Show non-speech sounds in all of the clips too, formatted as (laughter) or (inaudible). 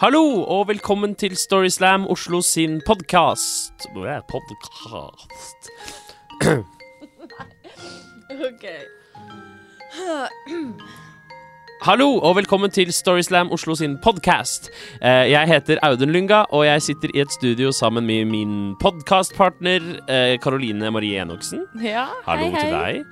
Hallo og velkommen til Storyslam Oslo sin podkast. Podkast (clears throat) OK. (clears throat) Hallo og velkommen til Storyslam Oslo sin podkast. Jeg heter Audun Lynga, og jeg sitter i et studio sammen med min podkastpartner Karoline Marie Enoksen. Ja, Hallo hei, hei. til deg.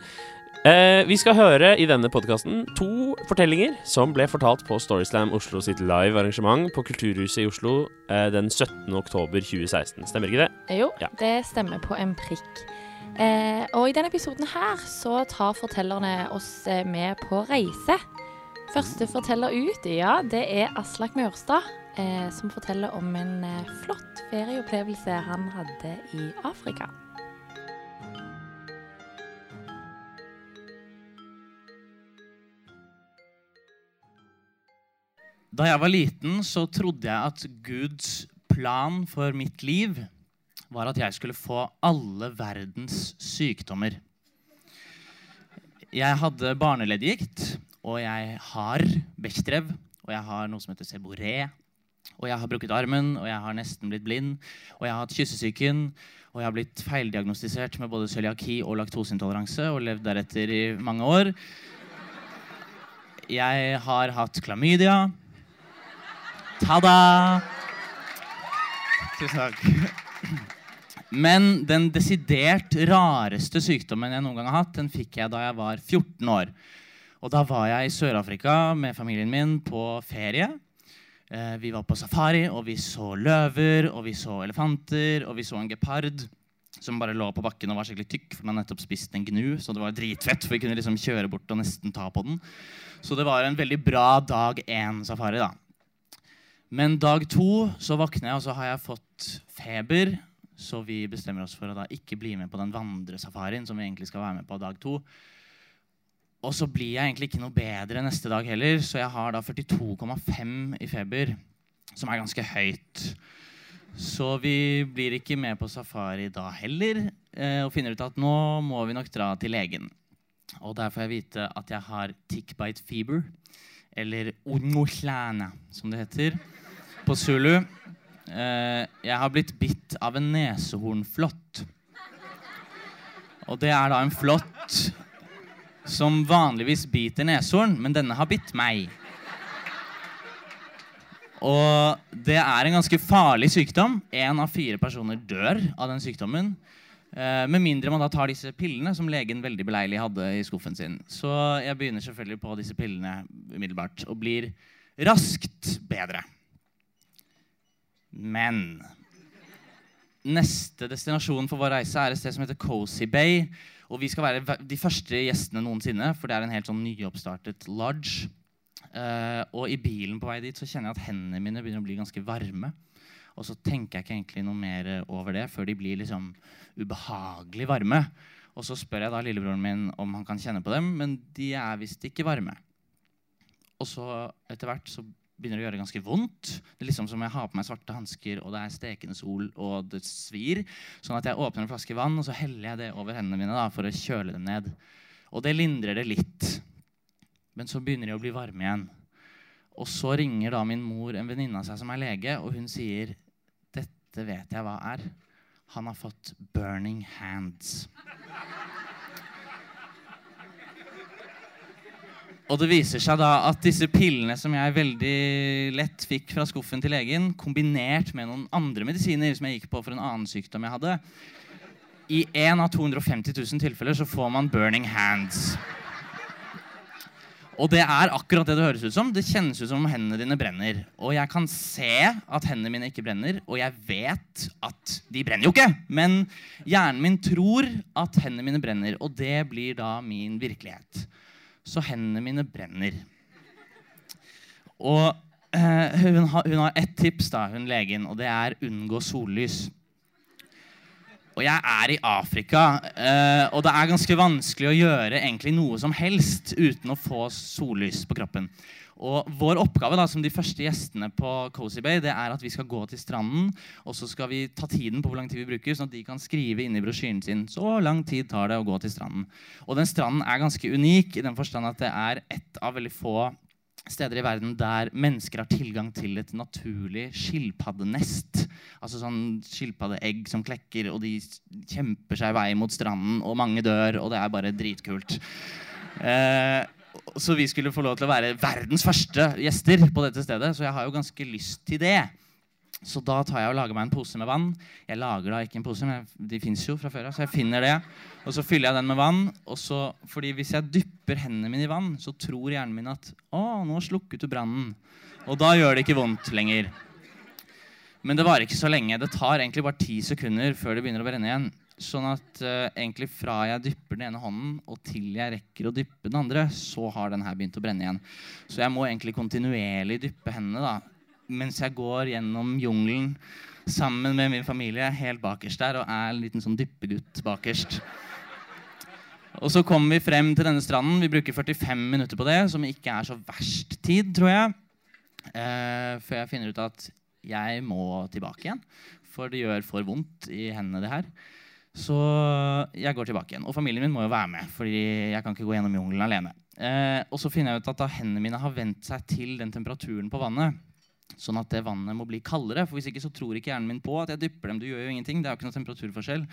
Eh, vi skal høre i denne podkasten to fortellinger som ble fortalt på Storyslam Oslo sitt live arrangement på Kulturhuset i Oslo eh, den 17. oktober 2016. Stemmer ikke det? Jo, Ja. det stemmer på en prikk. Eh, og i denne episoden her så tar fortellerne oss eh, med på reise. Første forteller ut, ja, det er Aslak Mørstad, eh, som forteller om en eh, flott ferieopplevelse han hadde i Afrika. Da jeg var liten, så trodde jeg at Guds plan for mitt liv var at jeg skulle få alle verdens sykdommer. Jeg hadde barneleddgikt, og jeg har Bechdrev, og jeg har noe som heter seboré, og jeg har brukket armen, og jeg har nesten blitt blind, og jeg har hatt kyssesyken, og jeg har blitt feildiagnostisert med både cøliaki og laktoseintoleranse og levd deretter i mange år. Jeg har hatt klamydia. Ta-da! Tusen takk. Men den desidert rareste sykdommen jeg noen gang har hatt, den fikk jeg da jeg var 14 år. Og da var jeg i Sør-Afrika med familien min på ferie. Eh, Vi var på safari, og vi så løver, og vi så elefanter, og vi så en gepard som bare lå på bakken og var skikkelig tykk, for man nettopp spist en gnu, så det var dritfett, for vi kunne liksom kjøre bort og nesten ta på den. Så det var en veldig bra dag én-safari, da. Men dag to så våkner jeg, og så har jeg fått feber. Så vi bestemmer oss for å da ikke bli med på den vandresafarien som vi egentlig skal være med på dag to. Og så blir jeg egentlig ikke noe bedre neste dag heller, så jeg har da 42,5 i feber, som er ganske høyt. Så vi blir ikke med på safari da heller, eh, og finner ut at nå må vi nok dra til legen. Og der får jeg vite at jeg har tick bite fever, eller onoklana, som det heter på zulu. Eh, jeg har blitt bitt av en nesehornflått. Og det er da en flått som vanligvis biter neshorn, men denne har bitt meg. Og det er en ganske farlig sykdom. Én av fire personer dør av den sykdommen. Eh, med mindre man da tar disse pillene som legen veldig beleilig hadde i skuffen sin. Så jeg begynner selvfølgelig på disse pillene umiddelbart og blir raskt bedre. Men neste destinasjon for vår reise er et sted som heter Cozy Bay. Og vi skal være de første gjestene noensinne, for det er en helt sånn nyoppstartet lodge. Uh, og i bilen på vei dit så kjenner jeg at hendene mine begynner å bli ganske varme. Og så tenker jeg ikke egentlig noe mer over det før de blir liksom ubehagelig varme. Og så spør jeg da lillebroren min om han kan kjenne på dem, men de er visst ikke varme. Og så etter hvert så begynner å gjøre ganske vondt. Det er liksom som jeg har på meg svarte hansker, og det er stekende sol, og det svir. Sånn at jeg åpner en flaske vann, og så heller jeg det over hendene mine da, for å kjøle dem ned. Og det lindrer det litt. Men så begynner de å bli varme igjen. Og så ringer da min mor en venninne av seg som er lege, og hun sier dette vet jeg hva er. Han har fått burning hands. Og det viser seg da at disse pillene som jeg veldig lett fikk fra skuffen til legen, kombinert med noen andre medisiner som jeg gikk på for en annen sykdom jeg hadde I én av 250 000 tilfeller så får man burning hands. Og det er akkurat det det høres ut som. Det kjennes ut som om hendene dine brenner. Og jeg kan se at hendene mine ikke brenner, og jeg vet at de brenner jo ikke. Men hjernen min tror at hendene mine brenner, og det blir da min virkelighet. Så hendene mine brenner. Og eh, hun, har, hun har ett tips, da, hun legen, og det er unngå sollys. Og jeg er i Afrika, eh, og det er ganske vanskelig å gjøre egentlig noe som helst uten å få sollys på kroppen. Og Vår oppgave da, som de første gjestene på Cozy Bay det er at vi skal gå til stranden og så skal vi ta tiden på hvor lang tid vi bruker, sånn at de kan skrive inn i brosjyren sin så lang tid tar det å gå til stranden. Og den stranden er ganske unik i den forstand at det er ett av veldig få steder i verden der mennesker har tilgang til et naturlig skilpaddenest. Altså sånn skilpaddeegg som klekker, og de kjemper seg i vei mot stranden, og mange dør, og det er bare dritkult. Eh, så vi skulle få lov til å være verdens første gjester på dette stedet, så jeg har jo ganske lyst til det. Så da tar jeg og lager meg en pose med vann. Jeg lager da ikke en pose, men de fins jo fra før av, så jeg finner det. Og så fyller jeg den med vann. Og så, fordi hvis jeg dypper hendene mine i vann, så tror hjernen min at å, nå slukket du brannen. Og da gjør det ikke vondt lenger. Men det varer ikke så lenge. Det tar egentlig bare ti sekunder før det begynner å brenne igjen. Sånn at uh, egentlig fra jeg dypper den ene hånden og til jeg rekker å dyppe den andre, så har den her begynt å brenne igjen. Så jeg må egentlig kontinuerlig dyppe hendene da, mens jeg går gjennom jungelen sammen med min familie helt bakerst der og er en liten sånn dyppegutt bakerst. Og så kommer vi frem til denne stranden. Vi bruker 45 minutter på det, som ikke er så verst tid, tror jeg. Uh, før jeg finner ut at jeg må tilbake igjen. For det gjør for vondt i hendene, det her. Så jeg går tilbake igjen. Og familien min må jo være med, fordi jeg kan ikke gå gjennom jungelen alene. Eh, og så finner jeg ut at da hendene mine har vent seg til den temperaturen på vannet, Sånn at det vannet må bli kaldere. For hvis ikke så tror ikke hjernen min på at jeg dypper dem. Du gjør jo ingenting. Det er jo ikke noe temperaturforskjell.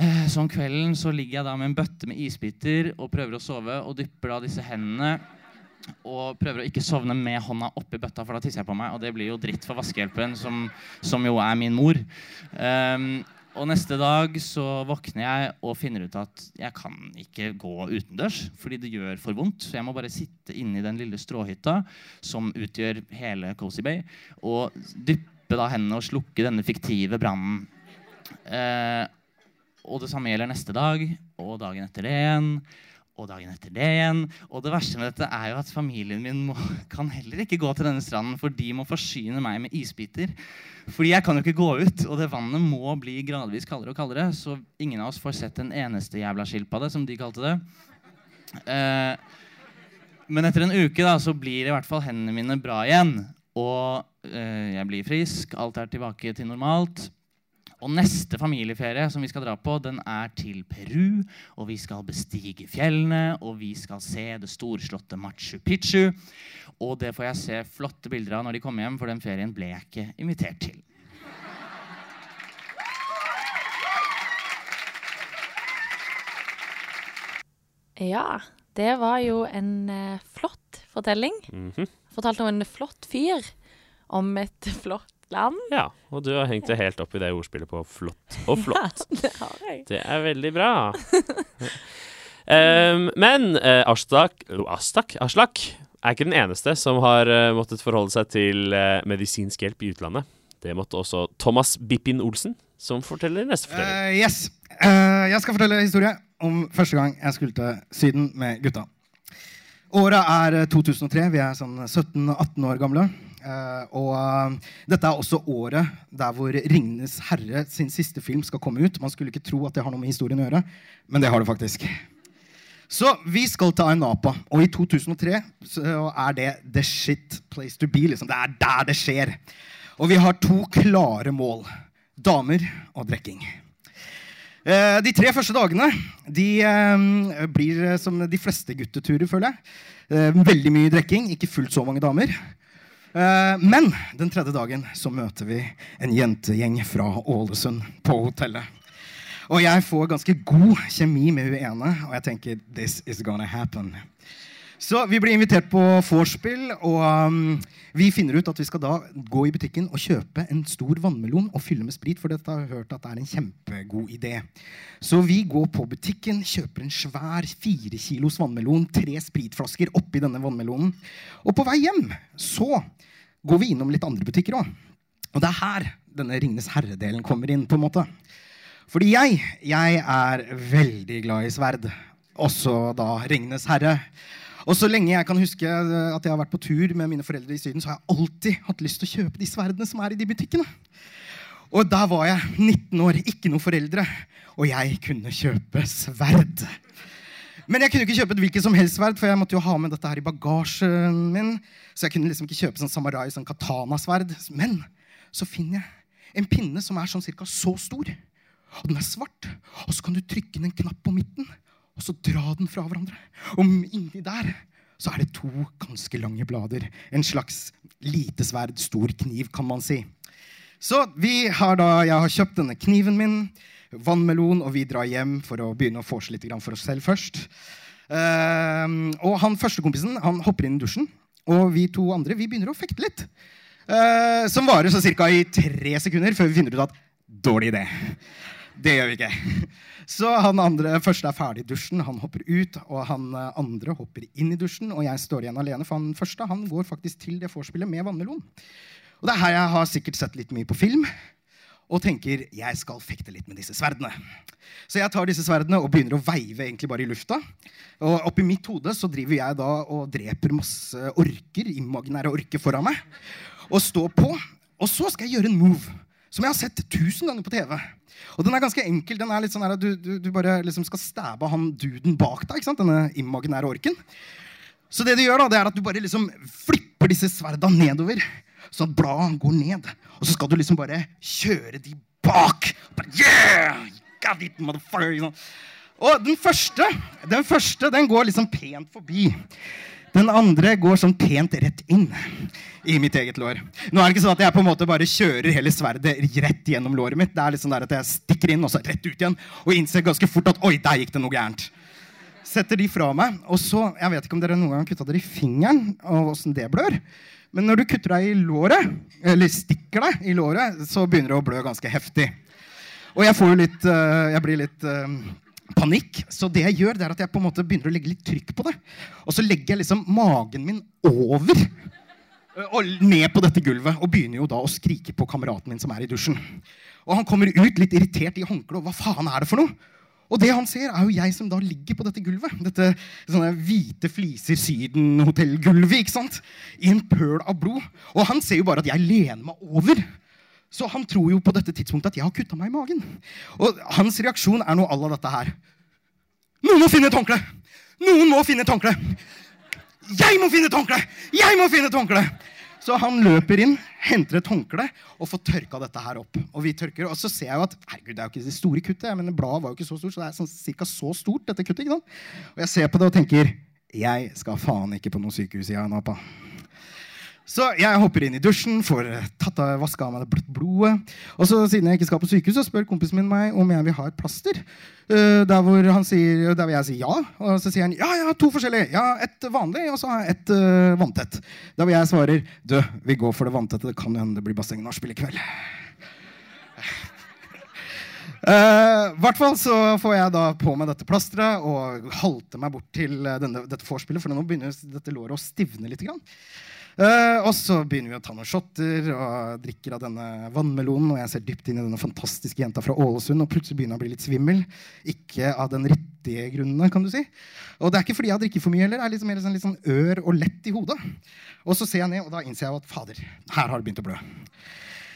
Eh, så om kvelden så ligger jeg da med en bøtte med isbiter og prøver å sove og dypper da disse hendene. Og prøver å ikke sovne med hånda oppi bøtta, for da tisser jeg på meg. Og det blir jo dritt for vaskehjelpen, som, som jo er min mor. Um, og neste dag så våkner jeg og finner ut at jeg kan ikke gå utendørs. Fordi det gjør for vondt. Så jeg må bare sitte inne i den lille stråhytta som utgjør hele Cozy Bay, og dyppe da hendene og slukke denne fiktive brannen. Eh, og det samme gjelder neste dag og dagen etter det igjen og dagen etter det igjen. Og det verste med dette er jo at familien min må, kan heller ikke gå til denne stranden, for de må forsyne meg med isbiter. Fordi jeg kan jo ikke gå ut, og det vannet må bli gradvis kaldere og kaldere. Så ingen av oss får sett en eneste jævla skilpadde, som de kalte det. Eh, men etter en uke da, så blir i hvert fall hendene mine bra igjen. Og eh, jeg blir frisk, alt er tilbake til normalt. Og neste familieferie som vi skal dra på, den er til Peru. Og vi skal bestige fjellene, og vi skal se det storslåtte Machu Picchu. Og det får jeg se flotte bilder av når de kommer hjem, for den ferien ble jeg ikke invitert til. Ja, det var jo en uh, flott fortelling. Mm -hmm. Fortalte om en flott fyr om et flott land. Ja, og du har hengt deg helt opp i det ordspillet på flott og (laughs) flott. Ja, det har jeg. Det er veldig bra. um, (laughs) men uh, Astak, Astak, Aslak er ikke den eneste som har uh, måttet forholde seg til uh, medisinsk hjelp i utlandet. Det måtte også Thomas Bippin Olsen, som forteller neste fortelling. yes. jeg skal fortelle historie om første gang jeg skulle til Syden med gutta. Året er 2003. Vi er sånn 17-18 år gamle. Uh, og uh, dette er også året der hvor 'Ringenes herre' sin siste film skal komme ut. Man skulle ikke tro at det har noe med historien å gjøre, men det har det faktisk. Så vi skal til Ainapa, og i 2003 så er det the shit place to be. Liksom. Det er der det skjer. Og vi har to klare mål. Damer og drikking. Uh, de tre første dagene de blir som de fleste gutteturer, føler jeg. veldig mye drikking, ikke fullt så mange damer. Eh, men den tredje dagen så møter vi en jentegjeng fra Ålesund på hotellet. Og jeg får ganske god kjemi med hun ene, og jeg tenker this is gonna happen. Så vi blir invitert på vorspiel, og um, vi finner ut at vi skal da gå i butikken og kjøpe en stor vannmelon og fylle med sprit, for dette har vi hørt at det er en kjempegod idé. Så vi går på butikken, kjøper en svær fire kilos vannmelon, tre spritflasker oppi denne vannmelonen. Og på vei hjem så går vi innom litt andre butikker òg. Og det er her denne Ringenes herre-delen kommer inn. på en måte. Fordi jeg, jeg er veldig glad i sverd. Også da Ringenes herre. Og så lenge jeg kan huske eh, at jeg har vært på tur med mine foreldre i Syden, så har jeg alltid hatt lyst til å kjøpe de sverdene som er i de butikkene. Og der var jeg 19 år, ikke noen foreldre, og jeg kunne kjøpe sverd. Men jeg kunne ikke kjøpe et hvilket som helst sverd, for jeg måtte jo ha med dette her i bagasjen min. Så jeg kunne liksom ikke kjøpe sånn samurai, sånn katana-sverd. Men så finner jeg en pinne som er sånn cirka så stor. Og den er svart. Og så kan du trykke en knapp på midten og så dra den fra hverandre. Og inni der så er det to ganske lange blader. En slags lite sverd, stor kniv, kan man si. Så vi har da, jeg har kjøpt denne kniven min, vannmelon, og vi drar hjem for å begynne å forse litt for oss selv først. Uh, og han førstekompisen han hopper inn i dusjen, og vi to andre vi begynner å fekte litt. Uh, som varer så ca. i tre sekunder før vi finner ut at dårlig idé. Det gjør vi ikke. (laughs) Så han andre første er ferdig i dusjen, han hopper ut. Og han eh, andre hopper inn i dusjen, og jeg står igjen alene. For han første han går faktisk til det vorspielet med vannmelon. Og det er her jeg har sikkert sett litt mye på film og tenker jeg skal fekte litt med disse sverdene. Så jeg tar disse sverdene og begynner å veive egentlig bare i lufta. Og oppi mitt hode så driver jeg da og dreper masse orker, imaginære orker foran meg. Og står på. Og så skal jeg gjøre en move som jeg har sett tusen ganger på TV. Og den er ganske enkel. den er litt sånn at Du, du, du bare liksom skal stæbe han duden bak deg. ikke sant? Denne imaginære orken. Så det du gjør da, det er at du bare liksom flipper disse sverda nedover, så at bladene går ned. Og så skal du liksom bare kjøre de bak. Bare, yeah! Got it, motherfucker! Og den første, den første den går liksom pent forbi. Den andre går sånn pent rett inn i mitt eget lår. Nå er det ikke sånn at jeg på en måte bare kjører hele sverdet rett gjennom låret mitt. Det er litt sånn at Jeg stikker inn og så rett ut igjen og innser ganske fort at oi, der gikk det noe gærent. Setter de fra meg. Og så, Jeg vet ikke om dere noen gang kutta dere i fingeren, og åssen det blør. Men når du kutter deg i låret, eller stikker deg i låret, så begynner det å blø ganske heftig. Og jeg får jo litt eh, Jeg blir litt eh, panikk. Så det jeg gjør, det er at jeg på en måte begynner å legge litt trykk på det. Og så legger jeg liksom magen min over øh, og ned på dette gulvet. Og begynner jo da å skrike på kameraten min som er i dusjen. Og han kommer ut litt irritert i håndkleet. Hva faen er det for noe? Og det han ser, er jo jeg som da ligger på dette gulvet. Dette sånne hvite fliser Syden-hotellgulvet. ikke sant? I en pøl av blod. Og han ser jo bare at jeg lener meg over. Så han tror jo på dette tidspunktet at jeg har kutta meg i magen. Og hans reaksjon er noe à la dette her. Noen må finne et håndkle! Noen må finne et håndkle! Jeg må finne et håndkle! Jeg må finne et håndkle! Så han løper inn, henter et håndkle og får tørka dette her opp. Og vi tørker, og så ser jeg jo at herregud, det er jo ikke det store kuttet, men bladet var jo ikke så stort, så det er sånn, cirka så stort, dette kuttet. ikke sant? Og jeg ser på det og tenker jeg skal faen ikke på noe sykehus i Ayanapa. Så jeg hopper inn i dusjen, får tatt av, vaska av meg det blodet. Og så siden jeg ikke skal på sykehus, så spør kompisen min meg om jeg vil ha et plaster. Uh, der hvor sier, der vil jeg si ja. Og så sier han ja, jeg har to forskjellige. Ja, Et vanlig, og så har jeg et uh, vanntett. Der hvor jeg svarer du, vi går for det vanntette. Det kan hende det blir basseng-nachspiel i kveld. Uh, hvert fall så får jeg da på meg dette plasteret og halter meg bort til denne, dette vorspielet, for nå begynner dette låret å stivne litt. Grann. Uh, og så begynner vi å ta noen shotter og drikker av denne vannmelonen. Og jeg ser dypt inn i denne fantastiske jenta fra Ålesund og plutselig begynner jeg å bli litt svimmel. Ikke av den riktige grunnene, kan du si. Og det er ikke fordi jeg har drikket for mye heller. Det er litt mer sånn, litt sånn ør og lett i hodet. Og så ser jeg ned, og da innser jeg at fader, her har det begynt å blø.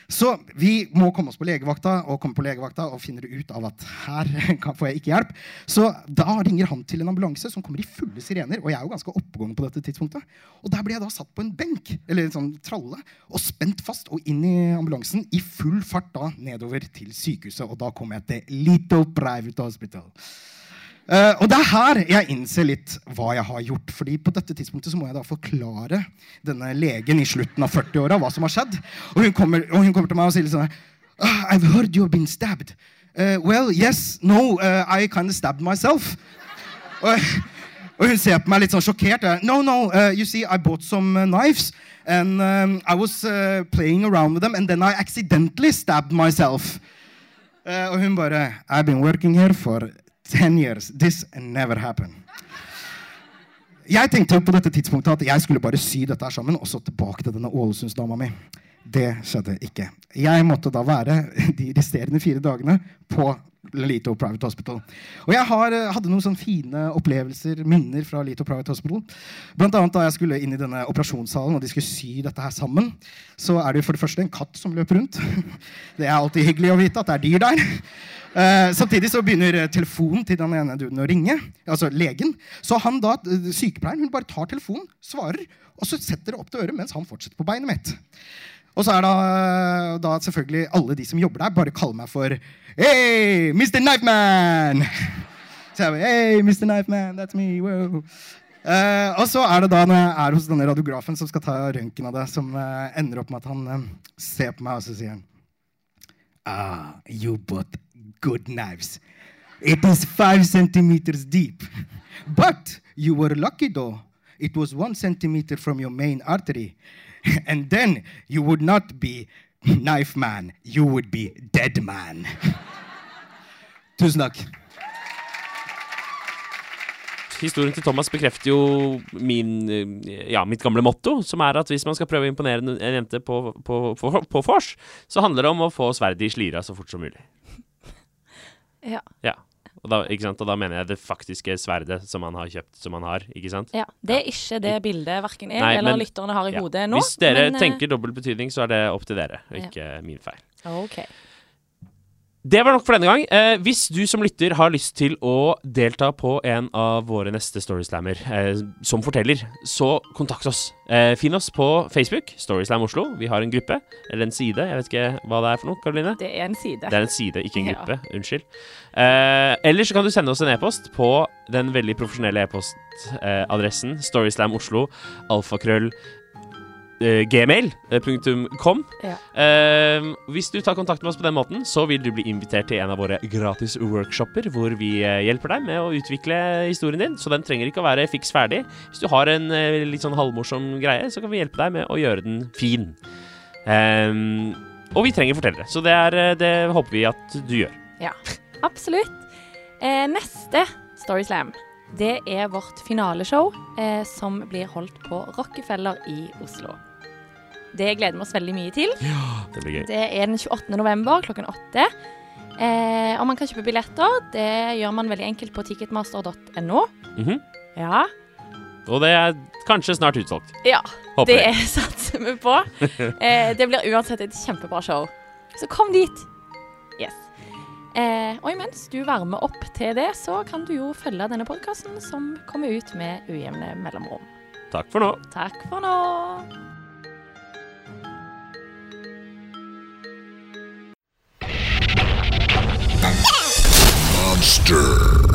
Så vi må komme oss på legevakta og komme på legevakta og finner ut av at her (laughs) får jeg ikke hjelp. Så da ringer han til en ambulanse som kommer i fulle sirener. Og jeg er jo ganske oppegående på dette tidspunktet. Og der blir jeg da satt på en benk eller en sånn tralle og spent fast og inn i ambulansen i full fart da nedover til sykehuset. Og da kommer jeg til Little Private Hospital. Uh, og det er her jeg innser litt hva jeg har gjort. fordi på dette tidspunktet så må jeg da forklare denne legen i slutten av 40-åra hva som har skjedd. Og hun, kommer, og hun kommer til meg og sier litt sånn her, I've heard you've been stabbed. Uh, well, yes, no, uh, I kind of stabbed myself. og, hun ser på meg litt sånn sjokkert. No, no, you see, I bought some knives. And um, I was playing around with them, and then I accidentally stabbed myself. og hun bare I've been working here for 10 years. This never happened. Jeg tenkte på dette tidspunktet at jeg skulle bare sy dette sammen og så tilbake til denne Ålesundsdama mi. Det skjedde ikke. Jeg måtte da være de resterende fire dagene på Lito Private Hospital. Og jeg har, eh, hadde noen sånne fine opplevelser, minner fra Lito Private Hospital. Blant annet da jeg skulle inn i denne operasjonssalen og de skulle sy dette her sammen, så er det for det første en katt som løper rundt. (laughs) Det er alltid hyggelig å vite at det er dyr der. Uh, samtidig så begynner eh, telefonen til den ene duden å ringe. Altså legen. Så han da, eh, sykepleieren hun bare tar telefonen, svarer, og så setter det opp til øret mens han fortsetter på beinet mitt. Og så er da, da selvfølgelig alle de som jobber der, bare kaller meg for Hey, Mr. Knife Man! Så jeg bare, hey, Mr. Knife Man, that's me, wow. Uh, og så er det da når jeg er hos denne radiografen som skal ta røntgen av det, som uh, ender opp med at han uh, ser på meg, og så sier han Ah, you bought good knives. It is five centimeters deep. But you were lucky though. It was one centimeter from your main artery. (laughs) And then you would not be knife man, you would be dead man. (laughs) Tusen takk. Historien til Thomas bekrefter jo min, ja, mitt gamle motto, som er at hvis man skal prøve å imponere en jente på, på, på, på vors, så handler det om å få sverdet i slira så fort som mulig. Ja. Ja. Og da, og da mener jeg det faktiske sverdet som han har kjøpt, som han har. ikke sant? ja. Det er ikke det bildet verken jeg Nei, eller men- lytterne har i hodet nå. Hvis dere men, eh, tenker dobbel betydning, så er det opp til dere, og ikke min feil. OK. Det var nok for denne gang. Eh, hvis du som lytter har lyst til å delta på en av våre neste Storyslammer eh, som forteller, så kontakt oss. Eh, Finn oss på Facebook, Storyslam Oslo. Vi har en gruppe, eller en side. Jeg vet ikke hva det er for noe, Karoline. Det er en side. Det er en side, ikke en Ja. gruppe. Unnskyld. Eh, eller så kan du sende oss en e-post på den veldig profesjonelle e-postadressen storyslamoslo alfakrøll gmail.com. Ja. Uh, hvis du tar kontakt med oss på den måten, så vil du bli invitert til en av våre gratis workshoper, hvor vi eh, hjelper deg med å utvikle historien din. Så den trenger ikke å være fiks ferdig. Hvis du har en uh, litt sånn halvmorsom greie, så kan vi hjelpe deg med å gjøre den fin. Um, og vi trenger fortellere, så det, er, eh, det håper vi at du gjør. Ja, Absolutt. Eh, neste Storyslam, det er vårt finaleshow eh, som blir holdt på Rockefeller i Oslo. Det gleder vi oss veldig mye til. Ja, Det blir gøy. Det er den 28. november klokken åtte. Eh, og man kan kjøpe billetter. Det gjør man veldig enkelt på ticketmaster.no. Mhm. Ja. Og det er kanskje snart utsolgt. ja. Håper Det jeg. er (laughs) satser vi på. Eh, det blir uansett et kjempebra show. Så kom dit. Yes. Eh, og imens du varmer opp til det, så kan du jo følge denne podkasten som kommer ut med ujevne mellomrom. Takk for nå. Takk for nå. Monster.